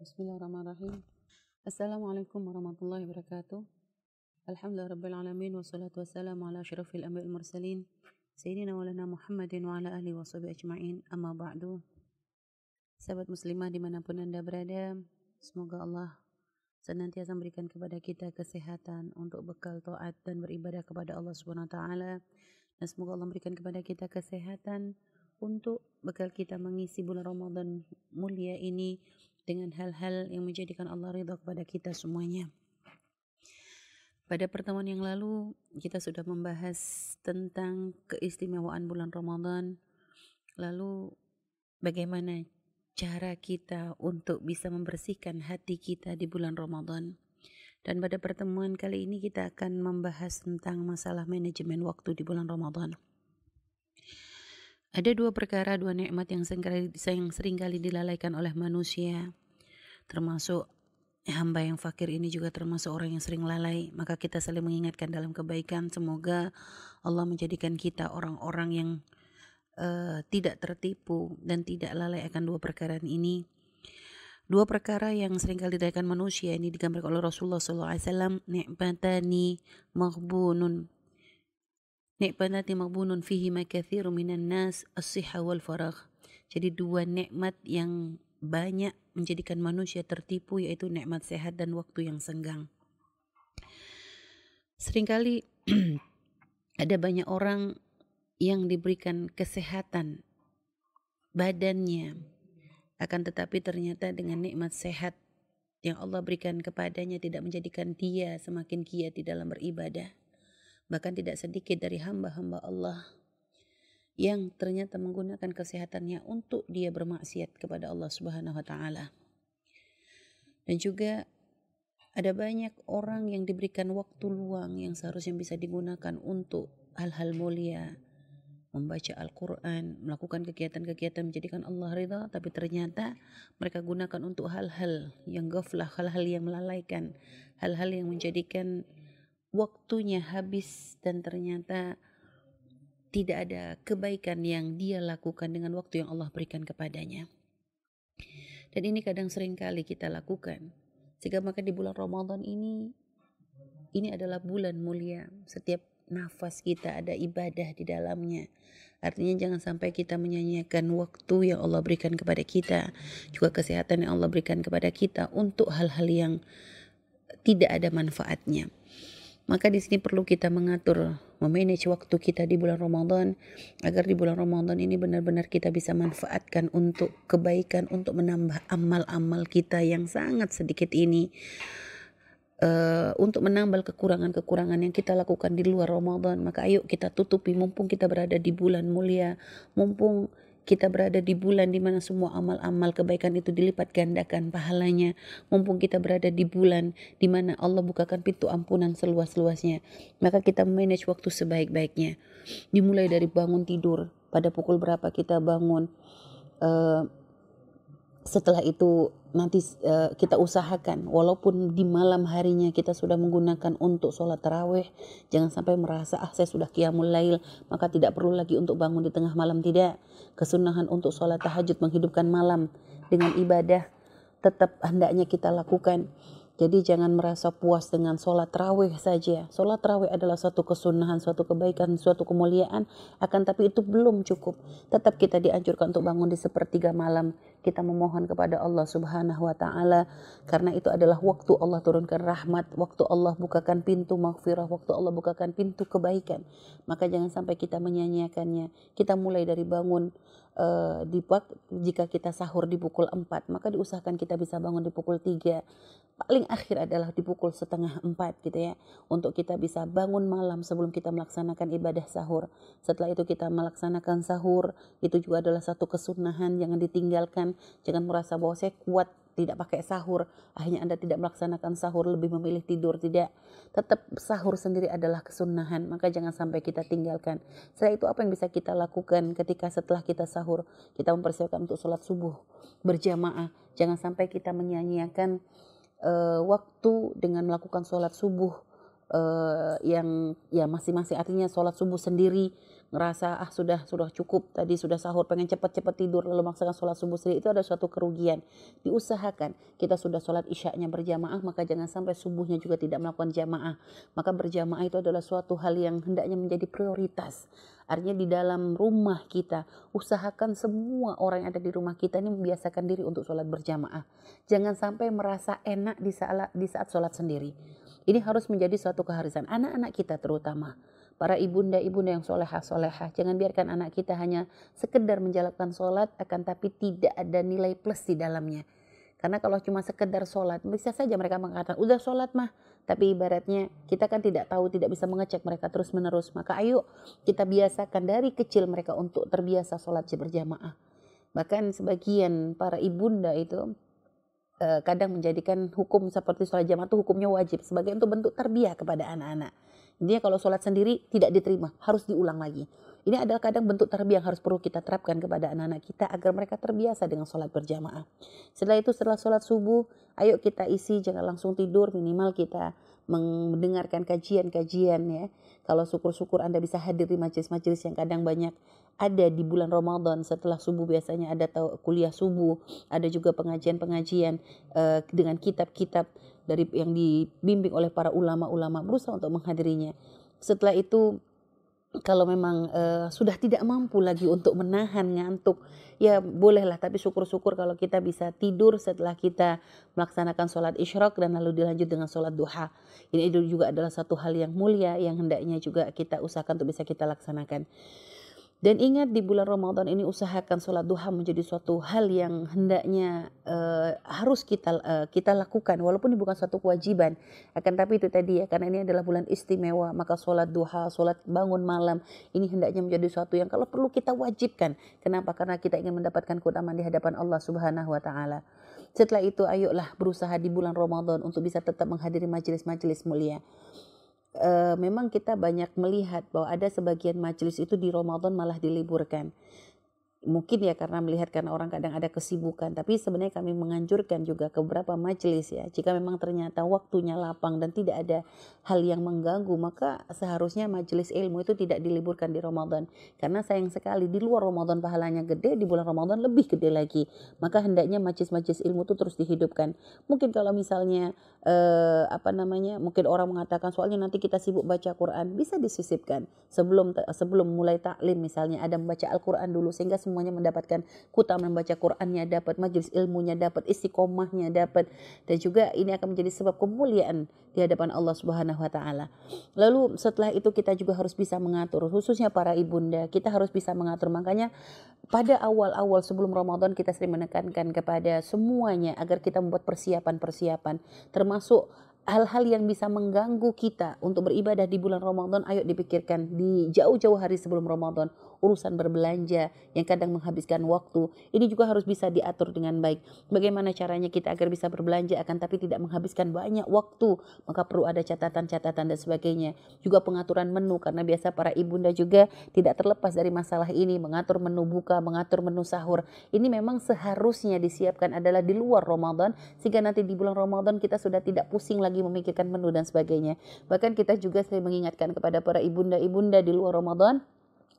Bismillahirrahmanirrahim. Assalamualaikum warahmatullahi wabarakatuh. Alhamdulillah rabbil alamin wassalatu wassalamu ala asyrafil anbiya'i wal mursalin sayyidina walana Muhammadin wa ala alihi wa sahbihi ajma'in. Amma ba'du. Sahabat muslimah di mana pun Anda berada, semoga Allah senantiasa memberikan kepada kita kesehatan untuk bekal taat dan beribadah kepada Allah Subhanahu wa taala. Dan semoga Allah memberikan kepada kita kesehatan untuk bekal kita mengisi bulan Ramadan mulia ini dengan hal-hal yang menjadikan Allah ridha kepada kita semuanya. Pada pertemuan yang lalu kita sudah membahas tentang keistimewaan bulan Ramadan. Lalu bagaimana cara kita untuk bisa membersihkan hati kita di bulan Ramadan. Dan pada pertemuan kali ini kita akan membahas tentang masalah manajemen waktu di bulan Ramadan. Ada dua perkara, dua nikmat yang yang sering kali dilalaikan oleh manusia, termasuk hamba yang fakir ini juga termasuk orang yang sering lalai. Maka kita saling mengingatkan dalam kebaikan. Semoga Allah menjadikan kita orang-orang yang uh, tidak tertipu dan tidak lalai akan dua perkara ini. Dua perkara yang sering kali dilalaikan manusia ini digambarkan oleh Rasulullah SAW. Ni'matani maghbunun Nikmatati maghbunun fihi ma kathiru minan nas as-siha wal faragh. Jadi dua nikmat yang banyak menjadikan manusia tertipu yaitu nikmat sehat dan waktu yang senggang. Seringkali ada banyak orang yang diberikan kesehatan badannya akan tetapi ternyata dengan nikmat sehat yang Allah berikan kepadanya tidak menjadikan dia semakin giat di dalam beribadah bahkan tidak sedikit dari hamba-hamba Allah yang ternyata menggunakan kesehatannya untuk dia bermaksiat kepada Allah Subhanahu wa taala. Dan juga ada banyak orang yang diberikan waktu luang yang seharusnya bisa digunakan untuk hal-hal mulia, membaca Al-Quran, melakukan kegiatan-kegiatan menjadikan Allah ridha, tapi ternyata mereka gunakan untuk hal-hal yang ghaflah, hal-hal yang melalaikan, hal-hal yang menjadikan waktunya habis dan ternyata tidak ada kebaikan yang dia lakukan dengan waktu yang Allah berikan kepadanya. Dan ini kadang sering kali kita lakukan. Sehingga maka di bulan Ramadan ini, ini adalah bulan mulia. Setiap nafas kita ada ibadah di dalamnya. Artinya jangan sampai kita menyanyiakan waktu yang Allah berikan kepada kita. Juga kesehatan yang Allah berikan kepada kita untuk hal-hal yang tidak ada manfaatnya. Maka di sini perlu kita mengatur, memanage waktu kita di bulan Ramadan agar di bulan Ramadan ini benar-benar kita bisa manfaatkan untuk kebaikan, untuk menambah amal-amal kita yang sangat sedikit ini. Uh, untuk menambal kekurangan-kekurangan yang kita lakukan di luar Ramadan, maka ayo kita tutupi mumpung kita berada di bulan mulia, mumpung kita berada di bulan di mana semua amal-amal kebaikan itu dilipat gandakan pahalanya. Mumpung kita berada di bulan di mana Allah bukakan pintu ampunan seluas-luasnya. Maka kita manage waktu sebaik-baiknya. Dimulai dari bangun tidur. Pada pukul berapa kita bangun. Uh, setelah itu nanti uh, kita usahakan walaupun di malam harinya kita sudah menggunakan untuk sholat taraweh jangan sampai merasa ah saya sudah qiyamul lail maka tidak perlu lagi untuk bangun di tengah malam tidak kesunahan untuk sholat tahajud menghidupkan malam dengan ibadah tetap hendaknya kita lakukan jadi jangan merasa puas dengan sholat raweh saja. Sholat raweh adalah suatu kesunahan, suatu kebaikan, suatu kemuliaan. Akan tapi itu belum cukup. Tetap kita dianjurkan untuk bangun di sepertiga malam. Kita memohon kepada Allah subhanahu wa ta'ala. Karena itu adalah waktu Allah turunkan rahmat. Waktu Allah bukakan pintu maghfirah. Waktu Allah bukakan pintu kebaikan. Maka jangan sampai kita menyanyiakannya. Kita mulai dari bangun uh, di jika kita sahur di pukul 4 maka diusahakan kita bisa bangun di pukul 3 paling akhir adalah di pukul setengah 4 gitu ya untuk kita bisa bangun malam sebelum kita melaksanakan ibadah sahur setelah itu kita melaksanakan sahur itu juga adalah satu kesunahan jangan ditinggalkan jangan merasa bahwa saya kuat tidak pakai sahur, akhirnya Anda tidak melaksanakan sahur, lebih memilih tidur, tidak. Tetap sahur sendiri adalah kesunahan, maka jangan sampai kita tinggalkan. Setelah itu apa yang bisa kita lakukan ketika setelah kita sahur, kita mempersiapkan untuk sholat subuh berjamaah. Jangan sampai kita menyanyiakan uh, waktu dengan melakukan sholat subuh uh, yang ya masing-masing artinya sholat subuh sendiri ngerasa ah sudah sudah cukup tadi sudah sahur pengen cepat-cepat tidur. Lalu maksakan sholat subuh sendiri itu ada suatu kerugian. Diusahakan kita sudah sholat isyaknya berjamaah maka jangan sampai subuhnya juga tidak melakukan jamaah. Maka berjamaah itu adalah suatu hal yang hendaknya menjadi prioritas. Artinya di dalam rumah kita usahakan semua orang yang ada di rumah kita ini membiasakan diri untuk sholat berjamaah. Jangan sampai merasa enak di saat di saat sholat sendiri. Ini harus menjadi suatu keharisan anak-anak kita terutama para ibunda-ibunda yang solehah-solehah. Jangan biarkan anak kita hanya sekedar menjalankan sholat, akan tapi tidak ada nilai plus di dalamnya. Karena kalau cuma sekedar sholat, bisa saja mereka mengatakan, udah sholat mah. Tapi ibaratnya kita kan tidak tahu, tidak bisa mengecek mereka terus menerus. Maka ayo kita biasakan dari kecil mereka untuk terbiasa sholat berjamaah. Bahkan sebagian para ibunda itu eh, kadang menjadikan hukum seperti sholat jamaah itu hukumnya wajib sebagai untuk bentuk terbiak kepada anak-anak. Intinya kalau sholat sendiri tidak diterima, harus diulang lagi. Ini adalah kadang bentuk terbiak yang harus perlu kita terapkan kepada anak-anak kita agar mereka terbiasa dengan sholat berjamaah. Setelah itu setelah sholat subuh, ayo kita isi jangan langsung tidur minimal kita mendengarkan kajian-kajian ya. Kalau syukur-syukur Anda bisa hadir di majelis-majelis yang kadang banyak ada di bulan Ramadan setelah subuh biasanya ada kuliah subuh, ada juga pengajian-pengajian uh, dengan kitab-kitab dari yang dibimbing oleh para ulama-ulama berusaha untuk menghadirinya. Setelah itu kalau memang uh, sudah tidak mampu lagi untuk menahan ngantuk, ya bolehlah. Tapi syukur-syukur kalau kita bisa tidur setelah kita melaksanakan sholat isyraq dan lalu dilanjut dengan sholat duha. Ini juga adalah satu hal yang mulia yang hendaknya juga kita usahakan untuk bisa kita laksanakan. Dan ingat di bulan Ramadan ini usahakan sholat duha menjadi suatu hal yang hendaknya uh, harus kita uh, kita lakukan walaupun ini bukan suatu kewajiban. Akan tapi itu tadi ya karena ini adalah bulan istimewa maka sholat duha, sholat bangun malam ini hendaknya menjadi suatu yang kalau perlu kita wajibkan. Kenapa? Karena kita ingin mendapatkan keutamaan di hadapan Allah Subhanahu wa taala. Setelah itu ayolah berusaha di bulan Ramadan untuk bisa tetap menghadiri majelis-majelis mulia uh, memang kita banyak melihat bahwa ada sebagian majelis itu di Ramadan malah diliburkan mungkin ya karena melihat karena orang kadang ada kesibukan tapi sebenarnya kami menganjurkan juga ke beberapa majelis ya. Jika memang ternyata waktunya lapang dan tidak ada hal yang mengganggu maka seharusnya majelis ilmu itu tidak diliburkan di Ramadan. Karena sayang sekali di luar Ramadan pahalanya gede di bulan Ramadan lebih gede lagi. Maka hendaknya majelis-majelis ilmu itu terus dihidupkan. Mungkin kalau misalnya eh, apa namanya mungkin orang mengatakan soalnya nanti kita sibuk baca Quran bisa disisipkan. Sebelum sebelum mulai taklim misalnya ada membaca Al-Quran dulu sehingga semuanya mendapatkan kuta membaca Qurannya dapat majelis ilmunya dapat istiqomahnya dapat. Dan juga ini akan menjadi sebab kemuliaan di hadapan Allah Subhanahu wa taala. Lalu setelah itu kita juga harus bisa mengatur khususnya para ibunda kita harus bisa mengatur. Makanya pada awal-awal sebelum Ramadan kita sering menekankan kepada semuanya agar kita membuat persiapan-persiapan. Termasuk hal-hal yang bisa mengganggu kita untuk beribadah di bulan Ramadan ayo dipikirkan di jauh-jauh hari sebelum Ramadan urusan berbelanja yang kadang menghabiskan waktu ini juga harus bisa diatur dengan baik. Bagaimana caranya kita agar bisa berbelanja akan tapi tidak menghabiskan banyak waktu? Maka perlu ada catatan-catatan dan sebagainya. Juga pengaturan menu karena biasa para ibunda juga tidak terlepas dari masalah ini. Mengatur menu buka mengatur menu sahur. Ini memang seharusnya disiapkan adalah di luar Ramadan sehingga nanti di bulan Ramadan kita sudah tidak pusing lagi memikirkan menu dan sebagainya. Bahkan kita juga sering mengingatkan kepada para ibunda-ibunda di luar Ramadan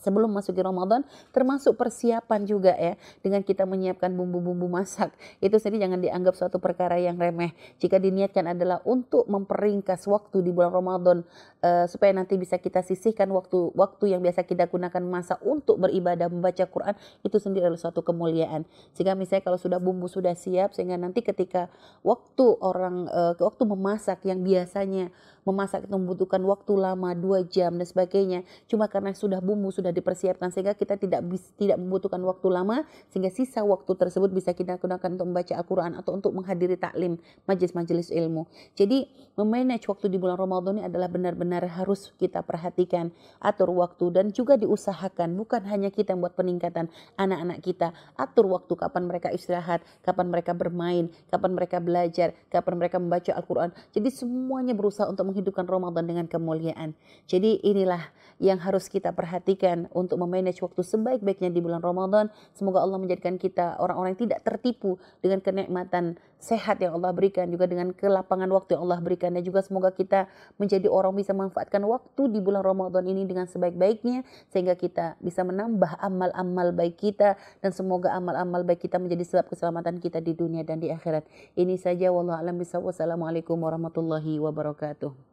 sebelum masuk di Ramadan termasuk persiapan juga ya dengan kita menyiapkan bumbu-bumbu masak. Itu sendiri jangan dianggap suatu perkara yang remeh. Jika diniatkan adalah untuk memperingkas waktu di bulan Ramadan uh, supaya nanti bisa kita sisihkan waktu waktu yang biasa kita gunakan masa untuk beribadah membaca Quran itu sendiri adalah suatu kemuliaan. Sehingga misalnya kalau sudah bumbu sudah siap sehingga nanti ketika waktu orang uh, waktu memasak yang biasanya memasak itu membutuhkan waktu lama dua jam dan sebagainya. Cuma karena sudah bumbu sudah dipersiapkan sehingga kita tidak tidak membutuhkan waktu lama sehingga sisa waktu tersebut bisa kita gunakan untuk membaca Al-Quran atau untuk menghadiri taklim majelis-majelis ilmu. Jadi memanage waktu di bulan Ramadan ini adalah benar-benar harus kita perhatikan atur waktu dan juga diusahakan. Bukan hanya kita membuat peningkatan anak-anak kita atur waktu kapan mereka istirahat kapan mereka bermain kapan mereka belajar kapan mereka membaca Al-Quran. Jadi semuanya berusaha untuk menghidupkan Ramadan dengan kemuliaan. Jadi inilah yang harus kita perhatikan untuk memanage waktu sebaik-baiknya di bulan Ramadan. Semoga Allah menjadikan kita orang-orang yang tidak tertipu dengan kenikmatan sehat yang Allah berikan juga dengan kelapangan waktu yang Allah berikan dan juga semoga kita menjadi orang bisa memanfaatkan waktu di bulan Ramadan ini dengan sebaik-baiknya sehingga kita bisa menambah amal-amal baik kita dan semoga amal-amal baik kita menjadi sebab keselamatan kita di dunia dan di akhirat. Ini saja wallahu alam bisawab. Wassalamualaikum warahmatullahi wabarakatuh.